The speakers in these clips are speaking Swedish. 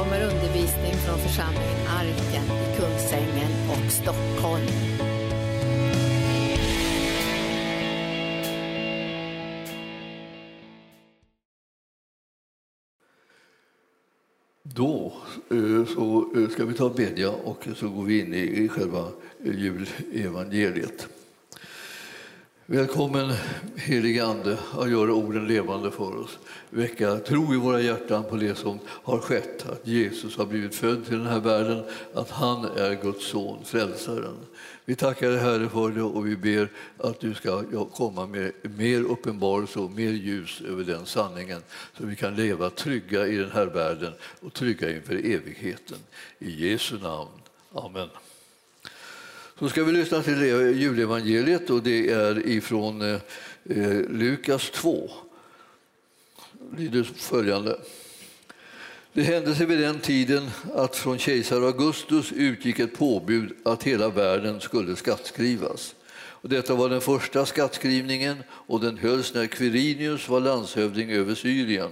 kommer undervisning från församlingen Arken i Kungsängen och Stockholm. Då eh, så eh, ska vi ta och bedja och så går vi in i själva eh, julevangeliet. Välkommen helige Ande att göra orden levande för oss. Väcka tro i våra hjärtan på det som har skett, att Jesus har blivit född till den här världen, att han är Guds son, frälsaren. Vi tackar dig Herre för det och vi ber att du ska komma med mer uppenbarelse och mer ljus över den sanningen så vi kan leva trygga i den här världen och trygga inför evigheten. I Jesu namn. Amen. Så ska vi lyssna till julevangeliet och det är ifrån eh, eh Lukas 2. Det lyder följande. Det hände sig vid den tiden att från kejsar Augustus utgick ett påbud att hela världen skulle skattskrivas. Och detta var den första skattskrivningen och den hölls när Quirinius var landshövding över Syrien.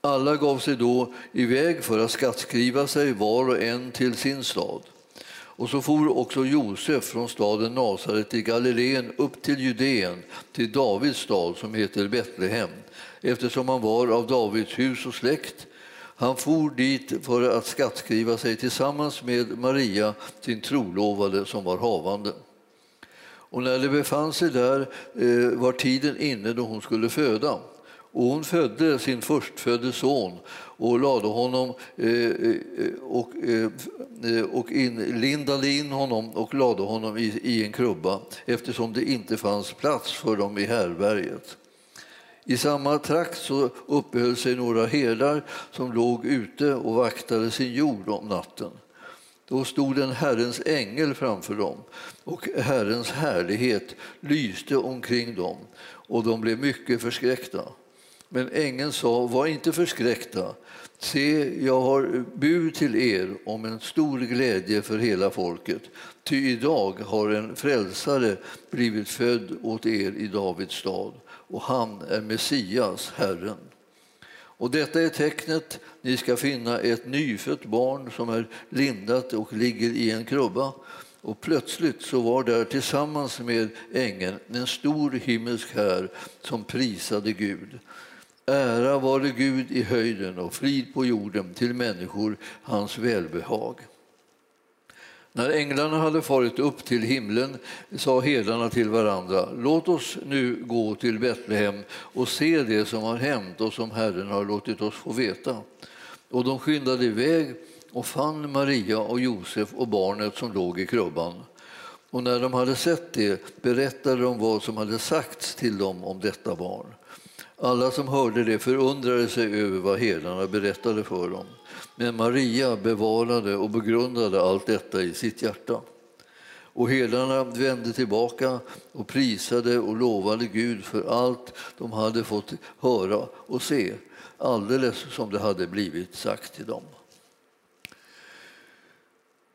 Alla gav sig då iväg för att skattskriva sig var och en till sin stad. Och så for också Josef från staden Nasaret i Galileen upp till Judeen, till Davids stad som heter Betlehem, eftersom han var av Davids hus och släkt. Han for dit för att skattskriva sig tillsammans med Maria, sin trolovade, som var havande. Och när de befann sig där eh, var tiden inne då hon skulle föda. Och hon födde sin förstfödde son och lade honom eh, eh och, eh, eh, och in, lindade in honom och lade honom i, i en krubba eftersom det inte fanns plats för dem i härberget. I samma trakt så uppehöll sig några herdar som låg ute och vaktade sin jord om natten. Då stod en Herrens ängel framför dem och Herrens härlighet lyste omkring dem och de blev mycket förskräckta. Men ängeln sa, var inte förskräckta. Se, jag har bud till er om en stor glädje för hela folket. Ty idag har en frälsare blivit född åt er i Davids stad och han är Messias, Herren. Och detta är tecknet, ni ska finna ett nyfött barn som är lindat och ligger i en krubba. Och plötsligt så var där tillsammans med ängeln en stor himmelsk här som prisade Gud. Ära vare Gud i höjden och frid på jorden till människor hans välbehag. När änglarna hade farit upp till himlen sa herdarna till varandra Låt oss nu gå till Betlehem och se det som har hänt och som Herren har låtit oss få veta. Och de skyndade iväg och fann Maria och Josef och barnet som låg i krubban. Och när de hade sett det berättade de vad som hade sagts till dem om detta barn. Alla som hörde det förundrade sig över vad herdarna berättade för dem. Men Maria bevarade och begrundade allt detta i sitt hjärta. Och herdarna vände tillbaka och prisade och lovade Gud för allt de hade fått höra och se, alldeles som det hade blivit sagt till dem.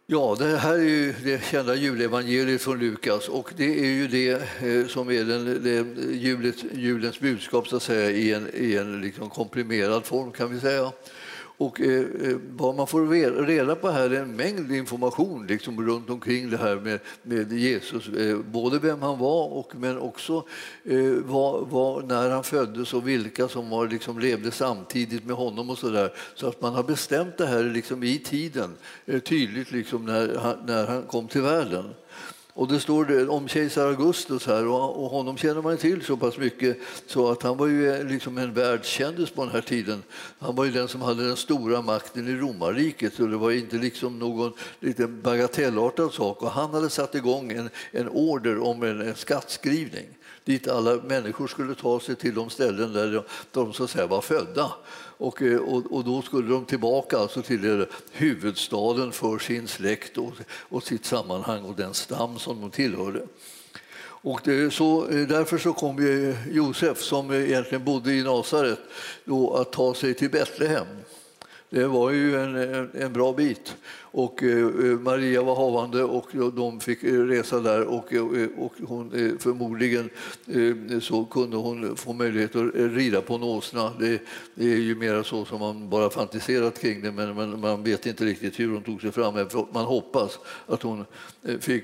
Ja, det här är ju det kända julevangeliet från Lukas och det är ju det eh, som är den, det, julet, julens budskap så att säga, i en, i en liksom komprimerad form kan vi säga. Och eh, eh, vad man får reda på här är en mängd information liksom, runt omkring det här med, med Jesus. Eh, både vem han var och men också eh, vad, vad, när han föddes och vilka som var, liksom, levde samtidigt med honom och så där. Så att man har bestämt det här liksom, i tiden eh, tydligt liksom, när, han, när han kom till världen. Och det står om kejsar Augustus här och honom känner man till så pass mycket så att han var ju eh, liksom en världskändis på den här tiden. Han var ju den som hade den stora makten i romarriket så det var inte liksom någon liten bagatellartad sak och han hade satt igång en, en order om en, en skattskrivning dit alla människor skulle ta sig till de ställen där de, de så att säga var födda. Och, eh, och, och, då skulle de tillbaka alltså till huvudstaden för sin släkt och, och sitt sammanhang och den stam som de tillhörde. Och det, så, eh, därför så kom Josef, som egentligen bodde i Nasaret, att ta sig till Betlehem det var ju en, en, en bra bit. Och eh, eh Maria var havande och de fick eh, resa där och, eh, och hon, förmodligen så kunde hon få möjlighet att rida på en åsna. Det, det, är ju mer så som man bara fantiserat kring det men, men man vet inte riktigt hur hon tog sig fram. Man hoppas att hon fick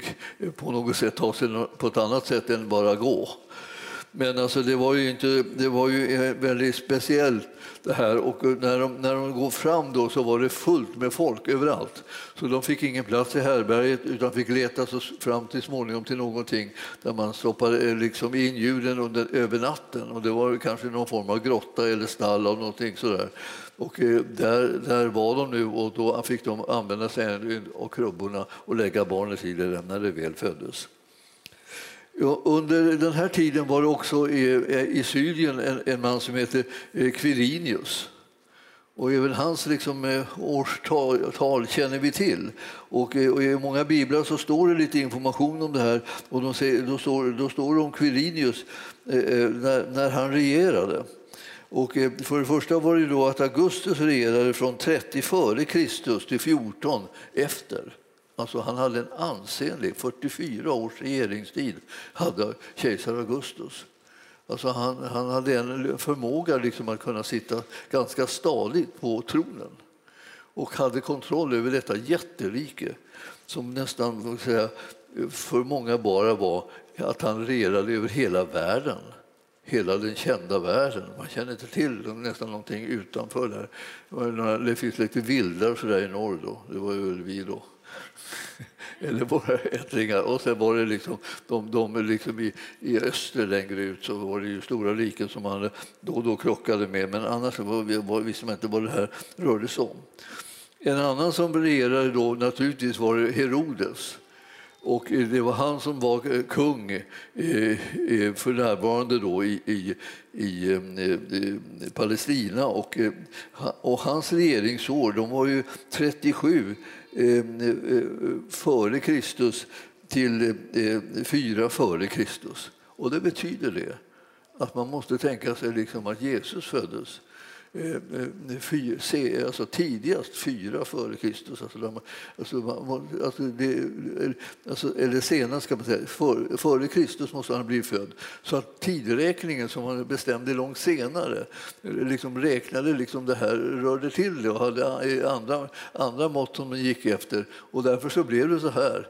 på något sätt ta sig på ett annat sätt än bara gå. Men alltså det var ju, inte, det var ju eh, väldigt speciellt det här och eh, när de, när de går fram då så var det fullt med folk överallt. Så de fick ingen plats i härberget utan fick leta sig fram till småningom till någonting där man stoppade eh, liksom in djuren under, över natten och det var kanske någon form av grotta eller stall av någonting sådär. Och där, där var de nu och då fick de använda sig av krubborna och lägga barnet i det när det väl föddes. Ja, under den här tiden var det också i, i Syrien en, en man som heter eh, Quirinius. Och även hans liksom, eh, årstal tal känner vi till. Och, eh, och, I många biblar så står det lite information om det här. Och de säger, då, står, då står det om Quirinius eh, när, när, han regerade. Och för det första var det då att Augustus regerade från 30 före Kristus till 14 efter. Alltså han hade en ansenlig, 44 års regeringstid, hade kejsar Augustus. Alltså han, han hade en förmåga liksom att kunna sitta ganska stadigt på tronen och hade kontroll över detta jätterike som nästan säga, för många bara var att han regerade över hela världen. Hela den kända världen. Man känner inte till nästan någonting utanför där. Det finns lite vildar så där i norr då. Det var väl vi då. eller våra ättlingar. Och sen var det liksom, de, de liksom i, i öster längre ut så var det ju stora riken som man då och då krockade med. Men annars var, var, visste man inte vad det här rörde sig om. En annan som regerade då naturligtvis var Herodes. Och det var han som var eh, kung eh, eh, för närvarande då i, i, i Palestina. Och, och hans regeringsår de var ju 37 Eh, eh, före Kristus till eh, fyra före Kristus. Och det betyder det att man måste tänka sig liksom att Jesus föddes Eh, eh alltså tidigast fyra före Kristus. Alltså, alltså, alltså, det, alltså, eller senast, kan man säga. För, före Kristus måste han bli född. Så att tidräkningen som han bestämde långt senare liksom räknade liksom det här, rörde till det och hade eh, andra, andra mått som man gick efter. Och därför så blev det så här.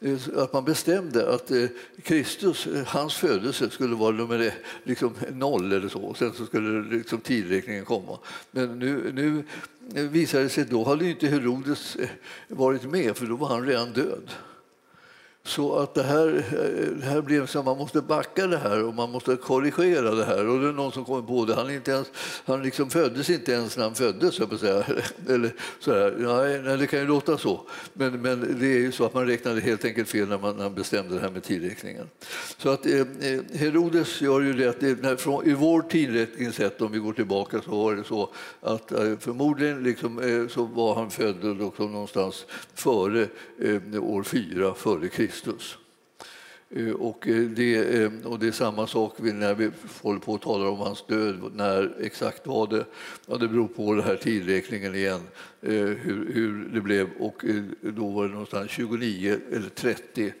Eh, att man bestämde att eh, Kristus, eh, hans födelse skulle vara nummer liksom noll eller så. Sen så skulle liksom tidräkningen komma. Men nu, nu visade det sig då hade inte Herodes varit med för då var han redan död. Så att det här, det här blev så man måste backa det här och man måste korrigera det här. Och det är någon som kommer på det. Han, inte ens, han liksom föddes inte ens när han föddes, jag säga. Eller så här. Nej, nej, det kan ju låta så. Men, men det är ju så att man räknade helt enkelt fel när man, när man bestämde det här med tidräkningen. Så att eh, eh Herodes gör ju det att det, när, från, i vår tidräkning sett, om vi går tillbaka, så var det så att eh, förmodligen liksom, eh, så var han född någonstans före eh, år 4 före Kristus. Kristus. Eh, och eh, det, eh, och det är samma sak när vi håller på och talar om hans död. När exakt var det? Ja, det beror på den här tidräkningen igen, hur, hur det blev. Och då var det någonstans 29 eller 30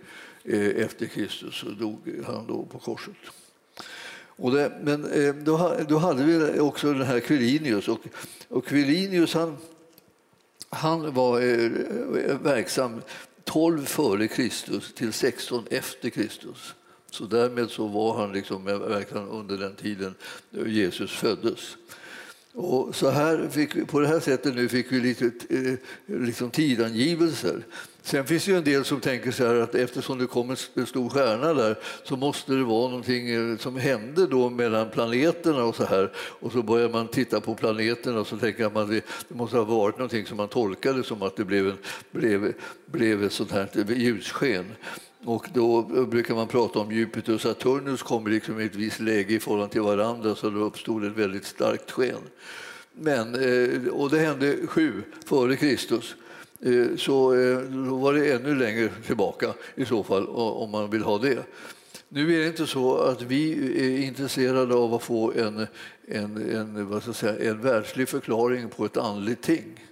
efter Kristus så dog han då på korset. Och det, men då, då hade vi också den här Quirinius. Och, och Quirinius han, han var verksam 12 före Kristus till 16 efter Kristus. Så därmed så var han liksom verkligen under den tiden Jesus föddes. Och så här fick, på det här sättet nu fick vi lite eh, liksom tidangivelser. Sen finns det ju en del som tänker så här att eftersom det kom en stor stjärna där så måste det vara någonting eh, som hände då mellan planeterna och så här. Och så börjar man titta på planeterna och så tänker man att det måste ha varit någonting som man tolkade som att det blev, en, blev, blev ett sånt här ljussken. Och då eh, brukar man prata om Jupiter och Saturnus kommer liksom i ett visst läge i förhållande till varandra så då uppstod ett väldigt starkt sken. Men, eh, och det hände sju före Kristus. Eh, så eh, då var det ännu längre tillbaka i så fall om man vill ha det. Nu är det inte så att vi eh, är intresserade av att få en, en, en, vad ska jag säga, en världslig förklaring på ett andligt ting.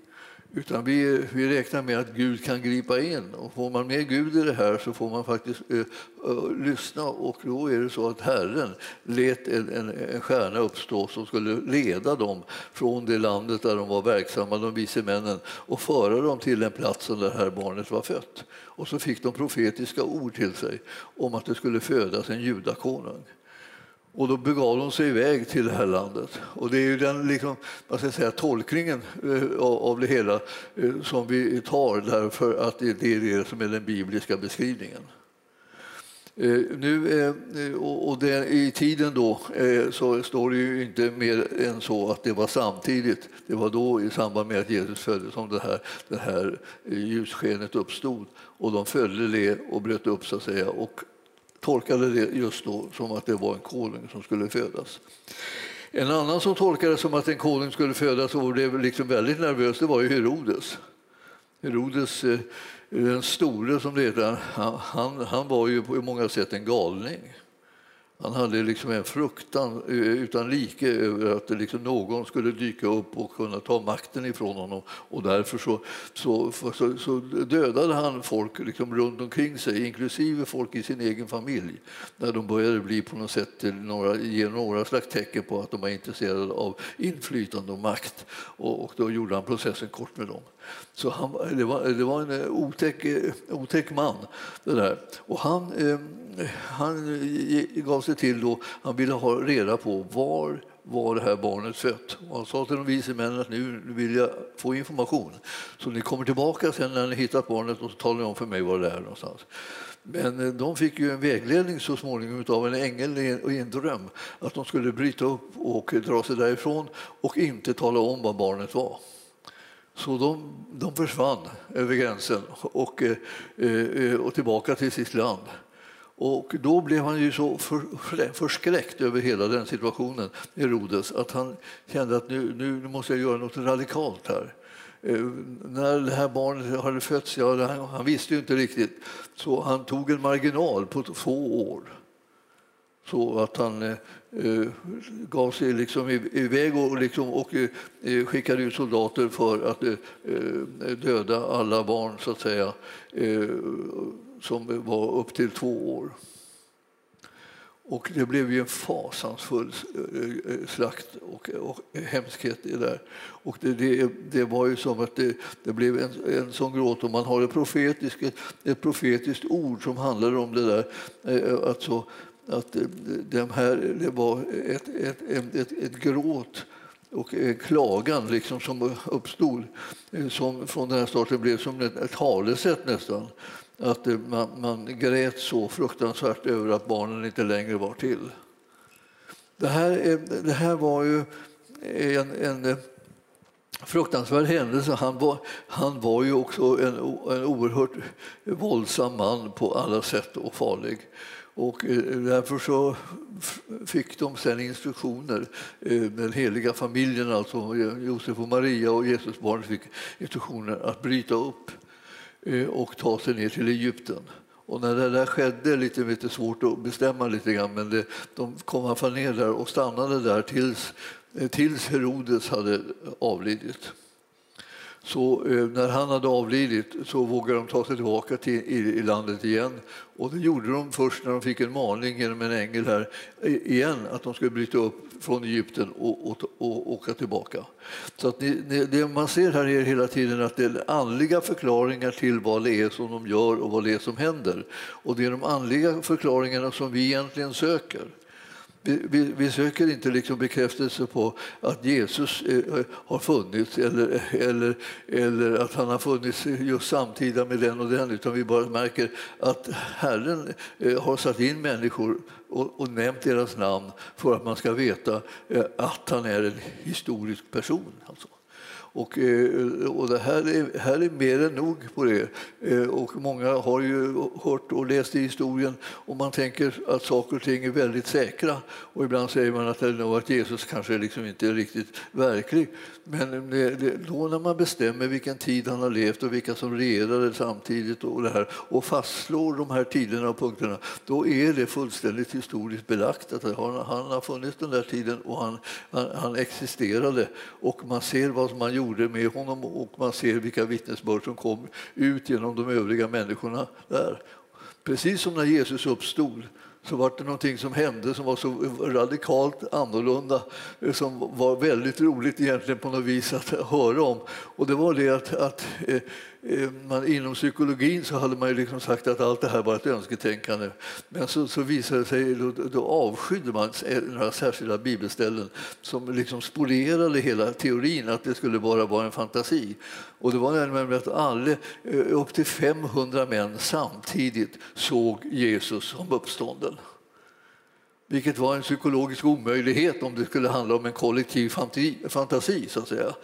Utan vi, vi räknar med att Gud kan gripa in. Och får man med Gud i det här så får man faktiskt ö, ö, lyssna. Och då är det så att Herren lät en, en, en stjärna uppstå som skulle leda dem från det landet där de var verksamma, de vise männen, och föra dem till den platsen där det här barnet var fött. Och så fick de profetiska ord till sig om att det skulle födas en judakonung. Och då begav de sig iväg till det här landet. Och det är ju den liksom, vad ska jag säga, tolkningen eh, av det hela eh, som vi tar därför att det är det som är den bibliska beskrivningen. Eh, nu, och det, I tiden då så står det ju inte mer än så att det var samtidigt. Det var då i samband med att Jesus föddes som det här, det här ljusskenet uppstod. Och de följde det och bröt upp så att säga. Och tolkade det just då som att det var en konung som skulle födas. En annan som tolkade det som att en konung skulle födas och blev liksom väldigt nervös det var ju Herodes. Herodes eh, den store, som det heter, han, han var ju på många sätt en galning. Han hade liksom en fruktan eh, utan like över att liksom någon skulle dyka upp och kunna ta makten ifrån honom. Och därför så, så, så, så dödade han folk liksom runt omkring sig, inklusive folk i sin egen familj när de började bli på något sätt några, ge några slags tecken på att de var intresserade av inflytande och makt. Och, och då gjorde han processen kort med dem. Så han, det, var, det var en otäck, otäck man. Det där. Och han, eh, han gav sig till då, han ville ha reda på var var det här barnet fött. Och han sa till de vise männen att nu vill jag få information. Så ni kommer tillbaka sen när ni hittat barnet och så talar ni om för mig var det är någonstans. Men eh, de fick ju en vägledning så småningom av en ängel i en dröm att de skulle bryta upp och dra sig därifrån och inte tala om var barnet var. Så de, de försvann över gränsen och, eh, eh, och tillbaka till sitt land. Och då blev han ju så för, förskräckt över hela den situationen, Herodes, att han kände att nu, nu måste jag göra något radikalt här. Eh, när det här barnet hade fötts, ja, han, han visste ju inte riktigt, så han tog en marginal på två år. Så att han eh, eh gav sig liksom iväg och, liksom, och eh, eh, skickade ut soldater för att eh, eh, döda alla barn så att säga, eh, som var upp till två år. Och det blev ju en fasansfull eh, eh, slakt och, och hemskhet i det Och det, det, det, var ju som att det, det blev en, en sån gråt. Och man har ett profetiskt, ett profetiskt ord som handlar om det där. Alltså, att de här, det var ett, ett, ett, ett gråt och en klagan liksom som uppstod som från den här starten blev som ett talesätt nästan. Att man, man grät så fruktansvärt över att barnen inte längre var till. Det här, det här var ju en, en eh, fruktansvärd händelse. Han var, han var ju också en, en oerhört våldsam man på alla sätt och farlig. Och eh, därför så fick de sen instruktioner, eh, den heliga familjen, alltså Josef och Maria och Jesusbarnet fick instruktioner att bryta upp Eh, och ta sig ner till Egypten. Och när det där skedde, lite, lite svårt att bestämma lite grann, men det, de kom i alla fall ner där och stannade där tills, eh, tills Herodes hade avlidit. Så eh, när han hade avlidit så vågade de ta sig tillbaka till i, i, landet igen. Och det gjorde de först när de fick en maning genom en ängel här igen att de skulle bryta upp från Egypten och, och, och åka tillbaka. Så att ni, ni, det man ser här är hela tiden att det är andliga förklaringar till vad det är som de gör och vad det är som händer. Och det är de andliga förklaringarna som vi egentligen söker. Vi, vi, vi, söker inte liksom bekräftelse på att Jesus eh, eh, har funnits eller, eller, eller att han har funnits just samtida med den och den utan vi bara märker att Herren eh, har satt in människor och, och nämnt deras namn för att man ska veta att han är en historisk person. Alltså. Och, eh, och det här är, här är mer än nog på det. Eh, och många har ju hört och läst i historien och man tänker att saker och ting är väldigt säkra. Och ibland säger man att, att Jesus kanske liksom inte är riktigt verklig. Men det, det, då när man bestämmer vilken tid han har levt och vilka som regerade samtidigt och, det här, och fastslår de här tiderna och punkterna, då är det fullständigt historiskt belagt att han, han har funnits den där tiden och han, han, han existerade. Och man ser vad man gjorde med honom och man ser vilka vittnesbörd som kom ut genom de övriga människorna där. Precis som när Jesus uppstod så var det någonting som hände som var så radikalt annorlunda eh, som var väldigt roligt egentligen på något vis att höra om. Och det var det att, att Eh, Eh, man, inom psykologin så hade man ju liksom sagt att allt det här var ett önsketänkande. Men så, så visade det sig, då, då avskydde man eh, några särskilda bibelställen som liksom spolierade hela teorin att det skulle bara vara en fantasi. Och det var nämligen att alla, eh, upp till 500 män samtidigt såg Jesus som uppstånden vilket var en psykologisk omöjlighet om det skulle handla om en kollektiv fantasi. Så att säga.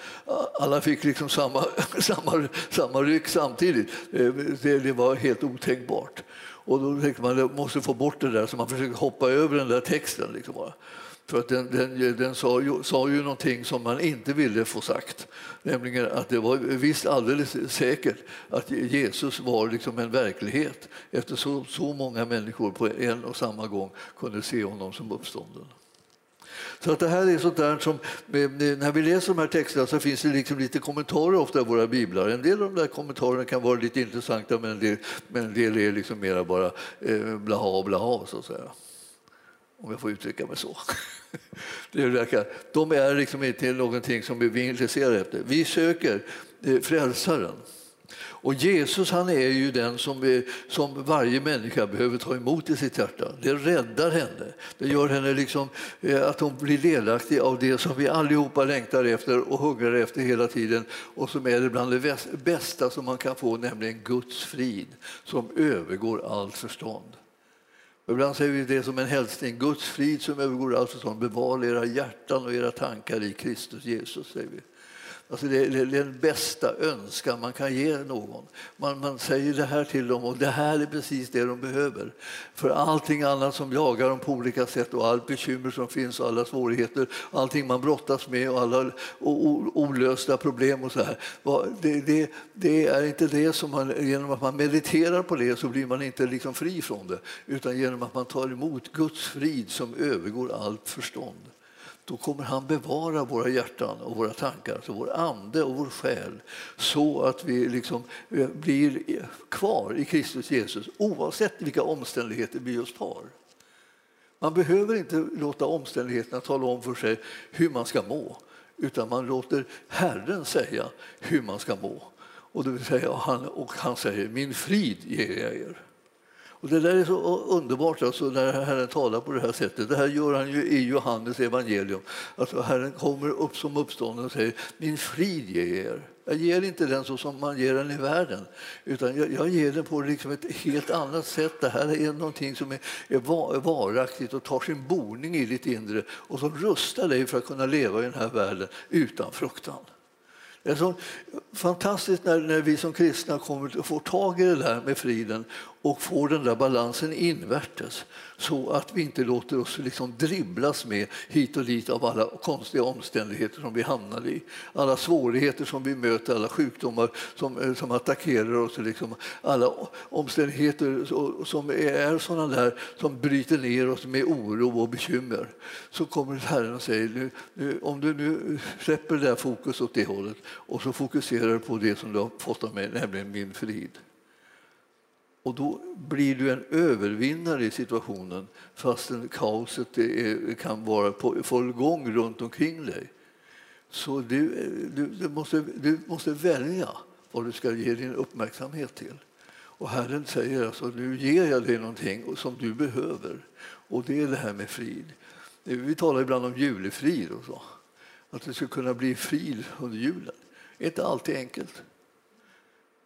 Alla fick liksom samma, samma, samma ryck samtidigt. Eh, det, det var helt otänkbart. Och då tänkte man att man måste få bort det där, så man försökte hoppa över den där texten. Liksom. För att den, den, den sa, ju, sa ju någonting som man inte ville få sagt. Nämligen att det var visst alldeles säkert att Jesus var liksom en verklighet eftersom så, så många människor på en och samma gång kunde se honom som uppstånden. Så att det här är sånt där som, när vi läser de här texterna så finns det liksom lite kommentarer ofta i våra biblar. En del av de där kommentarerna kan vara lite intressanta men en del, men en del är liksom mera bara eh, blaha blaha så att säga om jag får uttrycka mig så. De är liksom inte någonting som vi är intresserade efter. Vi söker eh, frälsaren. Och Jesus han är ju den som, vi, som varje människa behöver ta emot i sitt hjärta. Det räddar henne. Det gör henne liksom, eh, att hon blir delaktig av det som vi allihopa längtar efter och hungrar efter hela tiden och som är det bland det bästa som man kan få, nämligen Guds frid som övergår allt förstånd. Ibland säger vi det som en hälsning. Guds frid som övergår allt förstånd bevara era hjärtan och era tankar i Kristus Jesus. säger vi. Alltså det, är den bästa önskan man kan ge någon. Man, man säger det här till dem och det här är precis det de behöver. För allting annat som jagar dem på olika sätt och allt bekymmer som finns och alla svårigheter, allting man brottas med och alla olösta problem och så här. Det, det, det, är inte det som man, genom att man mediterar på det så blir man inte liksom fri från det, utan genom att man tar emot Guds frid som övergår allt förstånd då kommer han bevara våra hjärtan och våra tankar, alltså vår ande och vår själ så att vi liksom eh, blir kvar i Kristus Jesus oavsett vilka omständigheter vi just har. Man behöver inte låta omständigheterna tala om för sig hur man ska må utan man låter Herren säga hur man ska må. Och, det vill säga, han, och han säger min frid ger jag er. Och det där är så underbart alltså, när Herren talar på det här sättet. Det här gör han ju i Johannes evangelium. Alltså, Herren kommer upp som uppstånden och säger min frid ger er. Jag ger inte den så som man ger den i världen, utan jag, jag ger den på liksom ett helt annat sätt. Det här är någonting som är, är varaktigt och tar sin boning i ditt inre och som rustar dig för att kunna leva i den här världen utan fruktan. Det är så fantastiskt när, när vi som kristna kommer får tag i det där med friden och får den där balansen invärtes så att vi inte låter oss liksom dribblas med hit och dit av alla konstiga omständigheter som vi hamnar i. Alla svårigheter som vi möter, alla sjukdomar som, eh, som attackerar oss. Liksom alla omständigheter som är sådana där som bryter ner oss med oro och bekymmer. Så kommer Herren och säger nu, nu, om du nu släpper det där fokus åt det hållet och så fokuserar på det som du har fått av mig, nämligen min frid. Och då blir du en övervinnare i situationen fastän kaoset är, kan vara på full gång runt omkring dig. Så du, du, du, måste, du måste välja vad du ska ge din uppmärksamhet till. Och Herren säger alltså, nu ger jag dig någonting som du behöver. Och det är det här med frid. Vi talar ibland om julefrid och så. Att det ska kunna bli frid under julen. Det är inte alltid enkelt.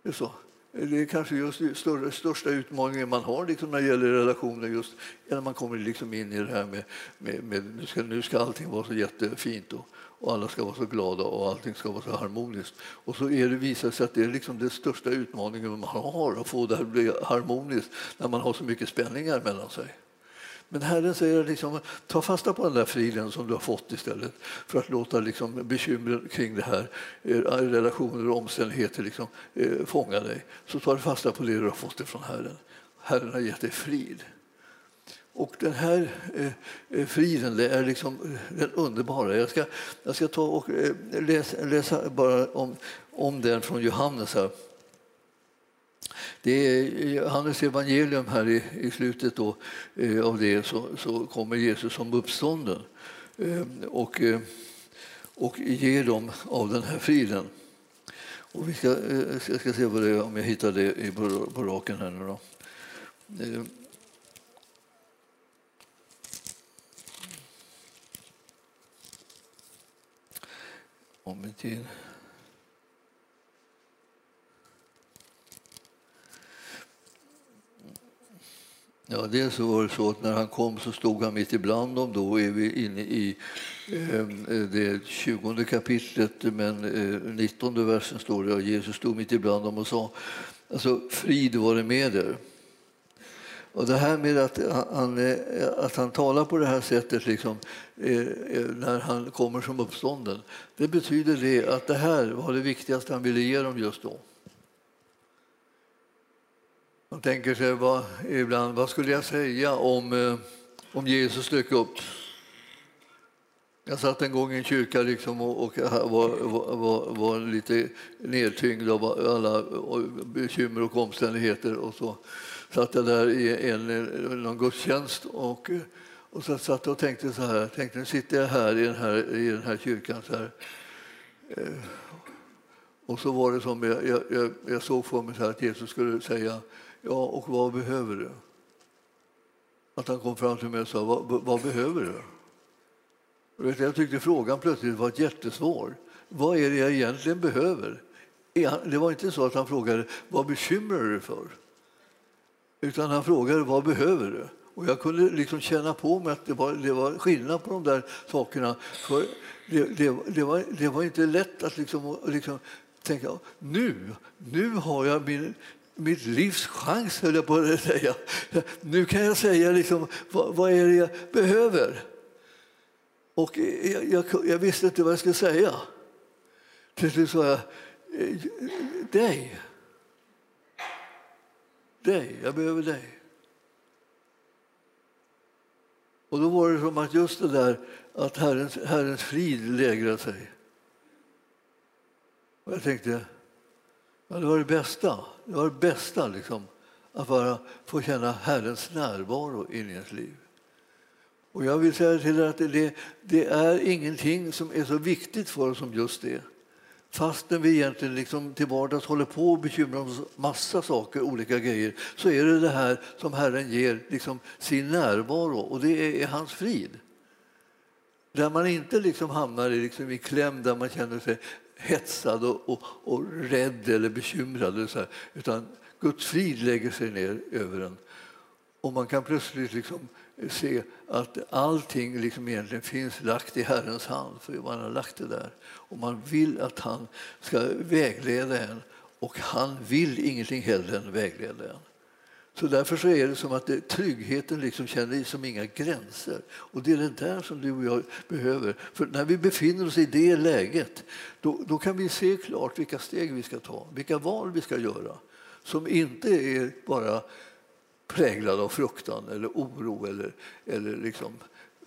Det är så. Det är kanske just den största utmaningen man har liksom när det gäller relationer, just när man kommer liksom in i det här med, med, med nu, ska, nu ska allting vara så jättefint och, och alla ska vara så glada och allting ska vara så harmoniskt. Och så är det visar sig att det är liksom den största utmaningen man har att få det att bli harmoniskt när man har så mycket spänningar mellan sig. Men Herren säger liksom, ta fasta på den där friden som du har fått istället för att låta liksom bekymren kring det här, relationer och omständigheter liksom, eh, fånga dig. Så tar du fasta på det du har fått ifrån Herren. Herren har gett dig frid. Och den här eh, eh friden det är liksom eh, den underbara. Jag ska, jag ska ta och eh, läsa, läsa bara om, om den från Johannes. här. Det är i Johannes evangelium här i, i slutet då, eh, av det så, så, kommer Jesus som uppstånden eh, och, eh, och ger dem av den här friden. Och vi ska, eh, jag ska se vad det är, om jag hittar det i, på, på raken här nu då. Eh, om inte... Ja, dels var det så att när han kom så stod han mitt ibland dem. Då är vi inne i eh, det 20 kapitlet, men eh, 19 versen står det att Jesus stod mitt ibland dem och sa alltså, frid var det med er. Och det här med att han, eh, att han talar på det här sättet liksom, eh, eh, när han kommer som uppstånden, det betyder det att det här var det viktigaste han ville ge dem just då. Man tänker sig vad, ibland, vad skulle jag säga om, eh, om Jesus dök upp? Jag satt en gång i en kyrka liksom och, och var, var, var, lite nedtyngd av alla bekymmer och omständigheter. Och så satt jag där i en, någon gudstjänst och, och så satt och tänkte så här. Tänkte, nu sitter jag här i den här, i den här kyrkan. Så här. Eh, och så var det som jag, jag, jag såg för mig så att Jesus skulle säga Ja, och vad behöver du? Att han kom fram till mig och sa, vad, vad behöver du? vet, jag tyckte frågan plötsligt var jättesvår. Vad är det jag egentligen behöver? Det var inte så att han frågade, vad bekymrar du dig för? Utan han frågade, vad behöver du? Och jag kunde liksom känna på mig att det var, det var skillnad på de där sakerna. För det, det, det, var, det var inte lätt att liksom, liksom tänka, nu, nu har jag min, mitt livs chans, höll jag på att säga. Nu kan jag säga liksom, vad, vad är det jag behöver. Och jag, jag, jag, visste inte vad jag skulle säga. Till slut sa jag, eh, dig. Dig, jag behöver dig. Och då var det som att just det där att Herrens, Herrens frid lägrade sig. Och jag tänkte, Ja, det var det bästa. Det var det bästa liksom, att bara få känna Herrens närvaro in i ens liv. Och jag vill säga till er att det, det, är ingenting som är så viktigt för oss som just det. Fastän vi egentligen liksom till vardags håller på och bekymrar oss massa saker, olika grejer, så är det det här som Herren ger liksom sin närvaro och det är, är hans frid. Där man inte liksom hamnar i, liksom i kläm, där man känner sig hetsad och, och, och rädd eller bekymrad. Eller så här, utan Guds frid lägger sig ner över en. Och man kan plötsligt liksom se att allting liksom egentligen finns lagt i Herrens hand, för man har lagt det där. Och man vill att han ska vägleda en och han vill ingenting hellre än vägleda en. Så därför så är det som att det, tryggheten liksom känner som inga gränser. Och det är det där som du och jag behöver. För när vi befinner oss i det läget, då, då kan vi se klart vilka steg vi ska ta, vilka val vi ska göra. Som inte är bara präglade av fruktan eller oro eller, eller liksom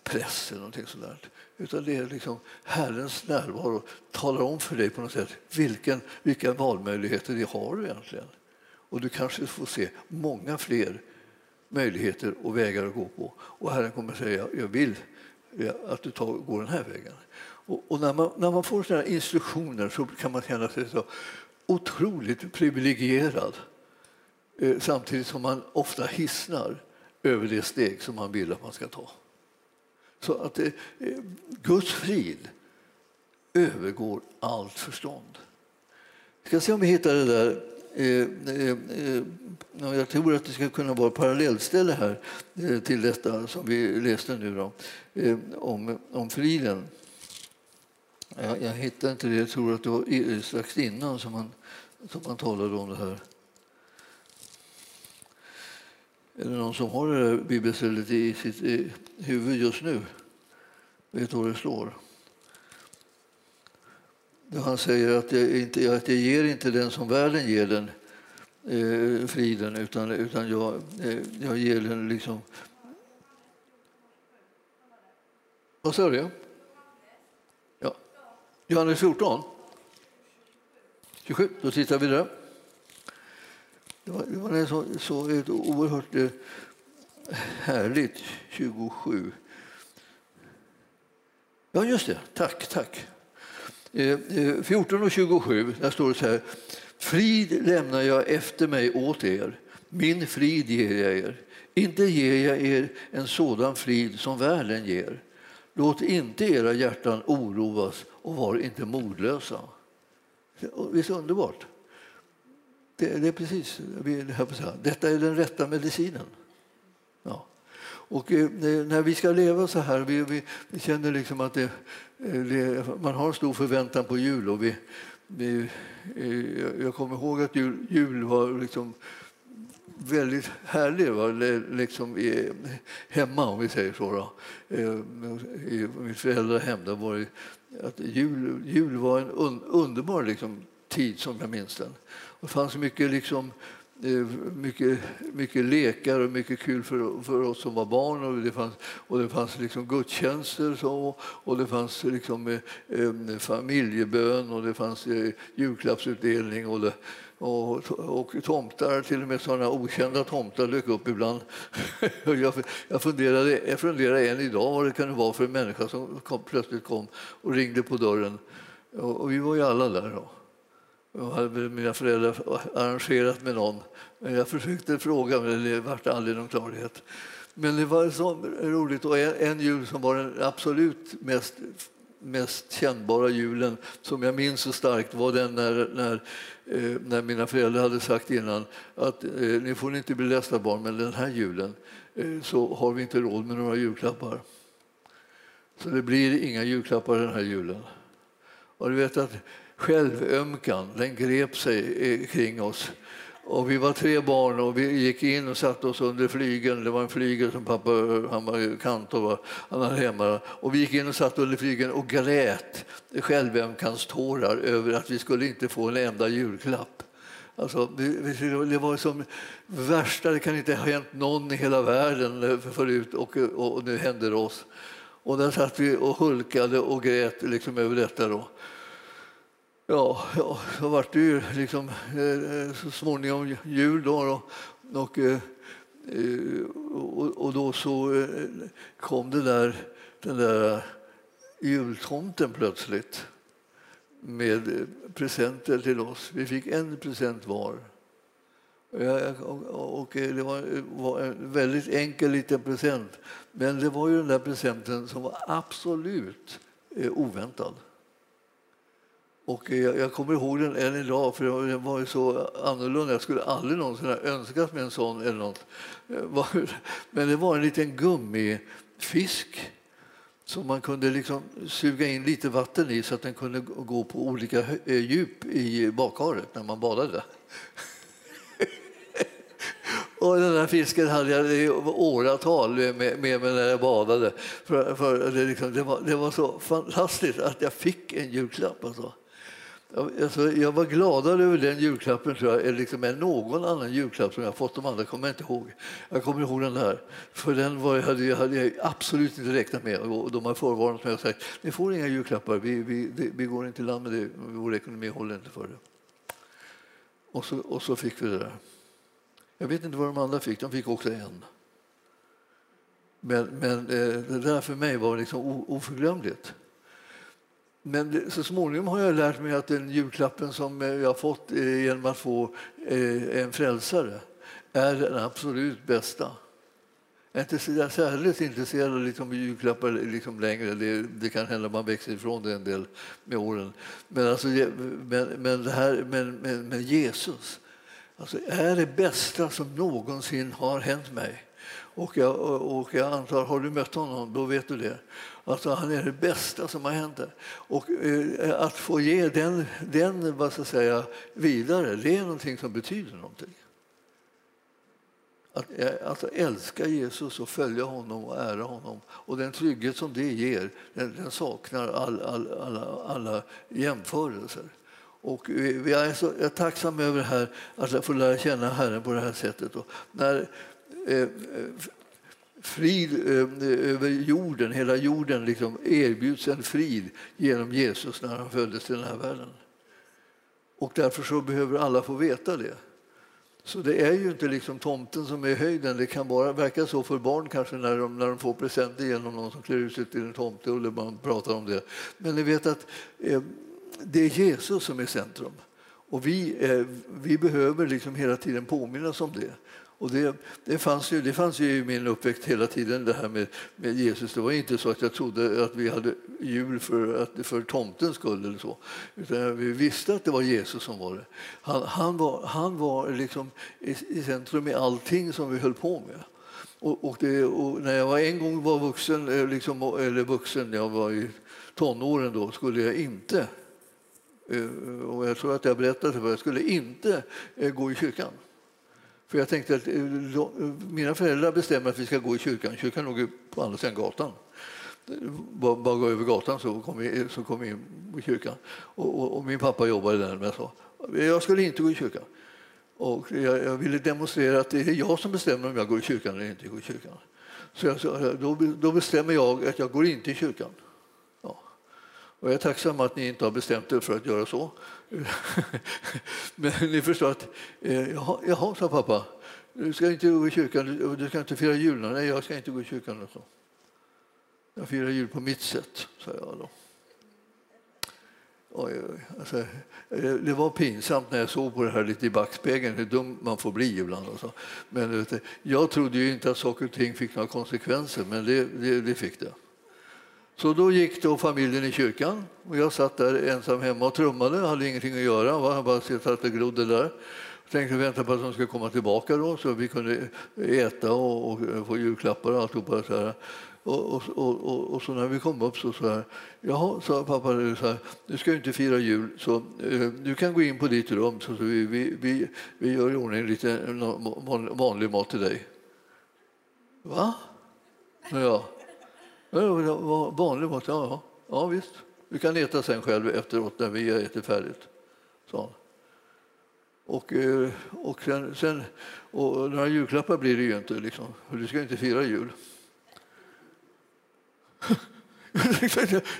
press eller någonting sådant. Utan det är liksom Herrens närvaro talar om för dig på något sätt vilken, vilka valmöjligheter det har du egentligen. Och du kanske får se många fler möjligheter och vägar att gå på. Och Herren kommer att säga, jag vill att du tar, går den här vägen. Och, och när, man, när man får sådana instruktioner så kan man känna sig så otroligt privilegierad eh, samtidigt som man ofta hissnar över det steg som man vill att man ska ta. Så att eh, Guds frid övergår allt förstånd. Vi ska se om vi hittar det där Eh, eh, eh, jag tror att det ska kunna vara parallellställe här till detta som vi läste nu då, om, om friden. Jag, jag hittar inte det. Jag tror att det var strax innan som man, som man talade om det här. Är det någon som har det där bibelstället i sitt huvud just nu? Vet vad det står? Han säger att jag, inte, att jag ger inte den som världen ger den eh, friden utan, utan jag, eh, jag ger den liksom... Vad sa du? Ja. Johannes 14? 27, då tittar vi där. Det var, det var så, så ett oerhört eh, härligt 27. Ja, just det. Tack, tack. Eh, eh, 14 och 27, där står det så här. Frid lämnar jag efter mig åt er, min frid ger jag er. Inte ger jag er en sådan frid som världen ger. Låt inte era hjärtan oroas och var inte modlösa. Visst är det underbart? Det, det är precis Detta är den rätta medicinen. Ja. Och eh, när vi ska leva så här, vi, vi, vi känner liksom att det, Eh, man har stor förväntan på jul. Och vi, vi, eh, jag kommer ihåg att jul, jul var liksom väldigt härlig va? Liksom i, hemma, om vi säger så. Då. Eh, I mitt föräldrahem där var det, att jul, jul var en un, underbar liksom, tid som jag minns den. Det fanns mycket liksom, Eh, mycket, mycket lekar och mycket kul för, för oss som var barn. Och det fanns, och det fanns liksom gudstjänster så, och det fanns liksom, eh, eh familjebön och det fanns eh, julklappsutdelning. Och, det, och, och tomtar, till och med sådana okända tomtar dök upp ibland. jag, jag, funderade, jag funderade än idag vad det kunde vara för en människa som kom, plötsligt kom och ringde på dörren. Och, och vi var ju alla där då. Jag hade mina föräldrar arrangerat med någon. Men jag försökte fråga, men det vart aldrig någon klarhet. Men det var så roligt. Och en, en jul som var den absolut mest, mest kännbara julen som jag minns så starkt var den när, när, eh, när mina föräldrar hade sagt innan att eh, ni får inte bli ledsna barn, men den här julen eh, så har vi inte råd med några julklappar. Så det blir inga julklappar den här julen. Och du vet att självömkan, den grep sig eh, kring oss. Och vi var tre barn och vi gick in och satte oss under flygeln. Det var en flygel som pappa, han var kantor, han hade hemma. Och vi gick in och satt under flygeln och grät självömkanstårar över att vi skulle inte få en enda julklapp. Alltså, det var som värsta, det kan inte ha hänt någon i hela världen förut och, och nu hände det oss. Och där satt vi och hulkade och grät liksom över detta. Då. Ja, ja så vart det ju liksom, eh, så småningom jul. Då, och, och, och, och då så kom det där, den där jultomten plötsligt med presenter till oss. Vi fick en present var. Och det var en väldigt enkel liten present. Men det var ju den där presenten som var absolut oväntad. Och eh, jag, jag, kommer ihåg den än idag, för den var så annorlunda. Jag skulle aldrig någonsin ha önskat mig en sån. Eller något. Eh, men det var en liten gummifisk som man kunde liksom suga in lite vatten i så att den kunde gå på olika eh, djup i badkaret när man badade. Och den där fisken hade jag i åratal med, med mig när jag badade. För, för det, liksom, det, var, det, var, så fantastiskt att jag fick en julklapp. Alltså. Alltså, jag var gladare över den julklappen tror jag, liksom, än någon annan julklapp som jag fått. De andra kommer jag inte ihåg. Jag kommer ihåg den där. För den var, hade, jag, hade jag absolut inte räknat med. Och de har förvarnat mig och sagt ni får inga julklappar. Vi, vi, vi går inte i land med det. Vår ekonomi håller inte för det. Och så, och så fick vi det där. Jag vet inte vad de andra fick. De fick också en. Men, men eh, det där för mig var liksom oförglömligt. Men så småningom har jag lärt mig att den julklappen som eh, jag fått eh, genom att få eh, en frälsare är den absolut bästa. Jag är inte särskilt intresserad av liksom julklappar liksom längre. Det, det, kan hända att man växer ifrån det en del med åren. Men, alltså, men, men, det här, men, men, men Jesus alltså, är det bästa som någonsin har hänt mig. Och jag, och jag antar, har du mött honom, då vet du det. Alltså han är det bästa som har hänt. Och eh, att få ge den, den vad ska säga, vidare, det är någonting som betyder någonting. Att eh, alltså, älska Jesus och följa honom och ära honom. Och den trygghet som det ger, den, den saknar all, all, alla, alla jämförelser. Och eh, vi är så jag är tacksam över det här, att få lära känna Herren på det här sättet. Och när eh, eh frid eh, över jorden, hela jorden liksom erbjuds en frid genom Jesus när han föddes till den här världen. Och därför så behöver alla få veta det. Så det är ju inte liksom tomten som är höjden. Det kan bara verka så för barn kanske när de, när de får presenter genom någon som klär ut sig till en tomte och man pratar om det. Men ni vet att eh, det är Jesus som är centrum. Och vi, eh, vi behöver liksom hela tiden påminnas om det. Och det, det, fanns ju, det fanns ju i min uppväxt hela tiden, det här med, med Jesus. Det var inte så att jag trodde att vi hade jul för, att, för tomtens skull eller så. Utan vi visste att det var Jesus som var det. Han, han var, han var liksom i, i centrum i allting som vi höll på med. Och, och, det, och när jag var en gång var vuxen, eh, liksom, eller vuxen, jag var i tonåren då, skulle jag inte eh, och jag tror att jag berättade för jag skulle inte eh, gå i kyrkan. För jag tänkte att eh, eh, mina föräldrar bestämmer att vi ska gå i kyrkan. Kyrkan låg på andra sidan gatan. Eh, bara, bara gå över gatan så kom vi, så kom vi in i kyrkan. Och, och, och min pappa jobbade där. Men jag sa jag skulle inte gå i kyrkan. Och jag, jag, ville demonstrera att det är jag som bestämmer om jag går i kyrkan eller inte går i kyrkan. Så jag då, då bestämmer jag att jag går inte i kyrkan. Och jag är tacksam att ni inte har bestämt er för att göra så. Men ni förstår att, eh, jaha, jaha, sa pappa, du ska inte gå i kyrkan, du ska inte fira jul. Nej, jag ska inte gå i kyrkan. Så. Jag firar jul på mitt sätt, sa jag då. Oj, oj. Alltså, eh, det var pinsamt när jag såg på det här lite i backspegeln, hur dum man får bli ibland. Alltså. Men vet, jag trodde ju inte att saker och ting fick några konsekvenser, men det, det, det fick det. Så då gick då familjen i kyrkan och jag satt där ensam hemma och trummade, hade ingenting att göra, jag bara satt och glodde där. Jag tänkte vänta på att de skulle komma tillbaka då så vi kunde äta och, och få julklappar och alltihopa. Så här. Och, och, och, och, så när vi kom upp så sa jaha, sa pappa, så här, du ska ju inte fira jul så eh, du kan gå in på ditt rum så, så vi, vi, vi, vi gör i ordning lite vanlig mat till dig. Va? Ja. Vanlig mat? Ja, ja, visst. Du kan äta sen själv efteråt när vi har ätit färdigt, sa han. Och, eh, och, sen, sen, och några julklappar blir det ju inte, liksom. du ska inte fira jul.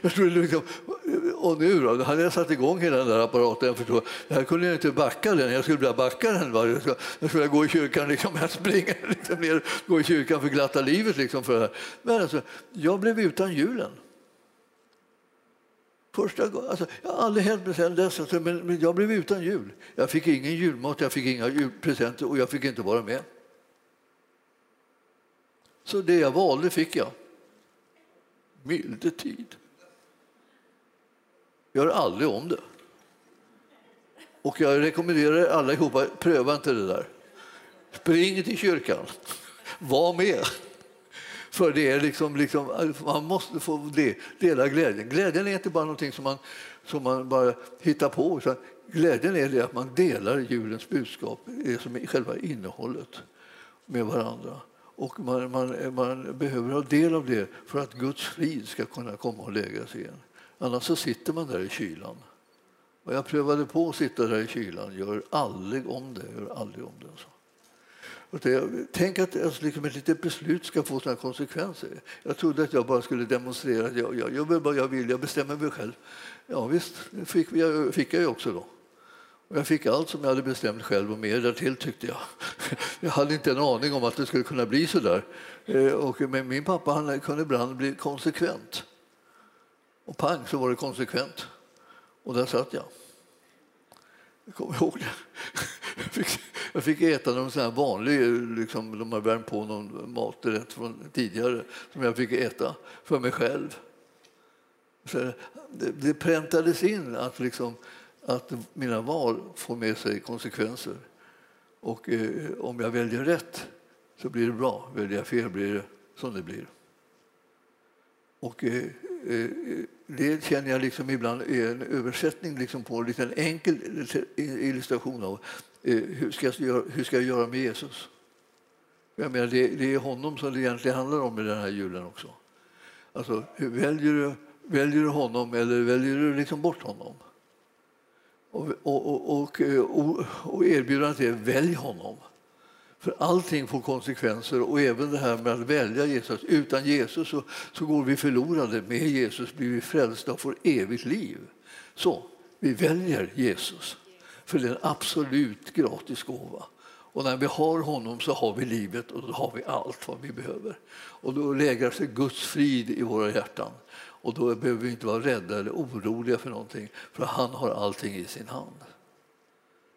jag tror liksom, och nu då, då hade jag satt igång hela den där apparaten. Jag förstår, jag kunde jag inte backa den, jag skulle börja backa den. Va? Jag, skulle, jag skulle gå i kyrkan, liksom, jag springer liksom ner, gå i kyrkan för glatta livet. Liksom, för det här. Men alltså, jag blev utan julen. Första gången, alltså, jag har aldrig hänt mig sedan dess, alltså, men, men, jag blev utan jul. Jag fick ingen julmat, jag fick inga julpresenter och jag fick inte vara med. Så det jag valde fick jag. Milde tid. Gör aldrig om det. Och jag rekommenderar allihopa, pröva inte det där. Spring till kyrkan. Var med. För det är liksom, liksom, man måste få dela glädjen. Glädjen är inte bara någonting som man, som man bara hittar på. Utan glädjen är det att man delar julens budskap, det som är själva innehållet, med varandra. Och man, man, man behöver ha del av det för att Guds frid ska kunna komma och lägga sig igen. Annars så sitter man där i kylan. Och jag prövade på att sitta där i kylan. Gör aldrig om det. Gör aldrig om det. Så. Och det, tänk att alltså, liksom ett litet beslut ska få sådana konsekvenser. Jag trodde att jag bara skulle demonstrera att jag, jag, jag gör vad jag vill, jag bestämmer mig själv. Ja, visst, det fick, jag, fick jag ju också då. Och jag fick allt som jag hade bestämt själv och mer därtill tyckte jag. Jag hade inte en aning om att det skulle kunna bli så där. Eh, och, men min pappa han kunde ibland bli konsekvent. Och pang så var det konsekvent. Och där satt jag. Jag kommer ihåg det. Jag fick, jag fick äta någon sån här vanlig, liksom, de har värmt på någon maträtt från tidigare som jag fick äta för mig själv. Så det, det präntades in att, liksom, att mina val får med sig konsekvenser. Och eh, om jag väljer rätt så blir det bra. Väljer jag fel blir det som det blir. Och, eh, Eh, eh, det känner jag liksom ibland är en översättning liksom på en liten enkel illustration av eh, hur, ska jag göra, hur ska jag göra med Jesus. Jag menar, det, det är honom som det egentligen handlar om i den här julen också. Alltså, väljer, du, väljer du honom eller väljer du liksom bort honom? Och, och, och, och, och erbjudandet är välj honom. För allting får konsekvenser och även det här med att välja Jesus. Utan Jesus så, så går vi förlorade. Med Jesus blir vi frälsta och får evigt liv. Så, vi väljer Jesus. För det är en absolut gratis gåva. Och när vi har honom så har vi livet och då har vi allt vad vi behöver. Och då lägrar sig Guds frid i våra hjärtan. Och då behöver vi inte vara rädda eller oroliga för någonting, för han har allting i sin hand.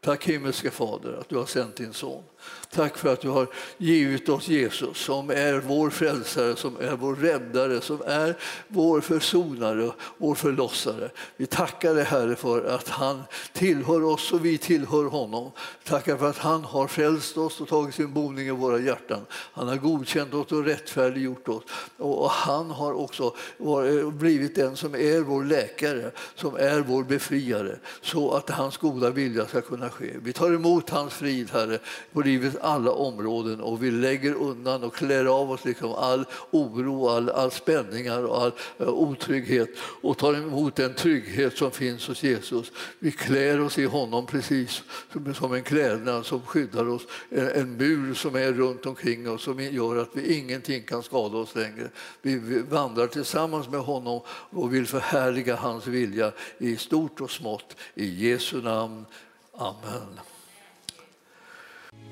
Tack himmelske Fader att du har sänt din son. Tack för att du har givit oss Jesus som är vår frälsare, som är vår räddare, som är vår försonare, vår förlossare. Vi tackar dig Herre för att han tillhör oss och vi tillhör honom. Tackar för att han har frälst oss och tagit sin boning i våra hjärtan. Han har godkänt oss och rättfärdiggjort oss. Och han har också eh, blivit den som är vår läkare, som är vår befriare, så att hans goda vilja ska kunna ske. Vi tar emot hans frid, Herre, på livets alla områden och vi lägger undan och klär av oss liksom all oro, all, all spänningar och all uh, otrygghet och tar emot den trygghet som finns hos Jesus. Vi klär oss i honom precis som, som en klädnad som skyddar oss, en, en mur som är runt omkring oss som gör att vi ingenting kan skada oss längre. Vi, vi vandrar tillsammans med honom och vill förhärliga hans vilja i stort och smått. I Jesu namn. Amen.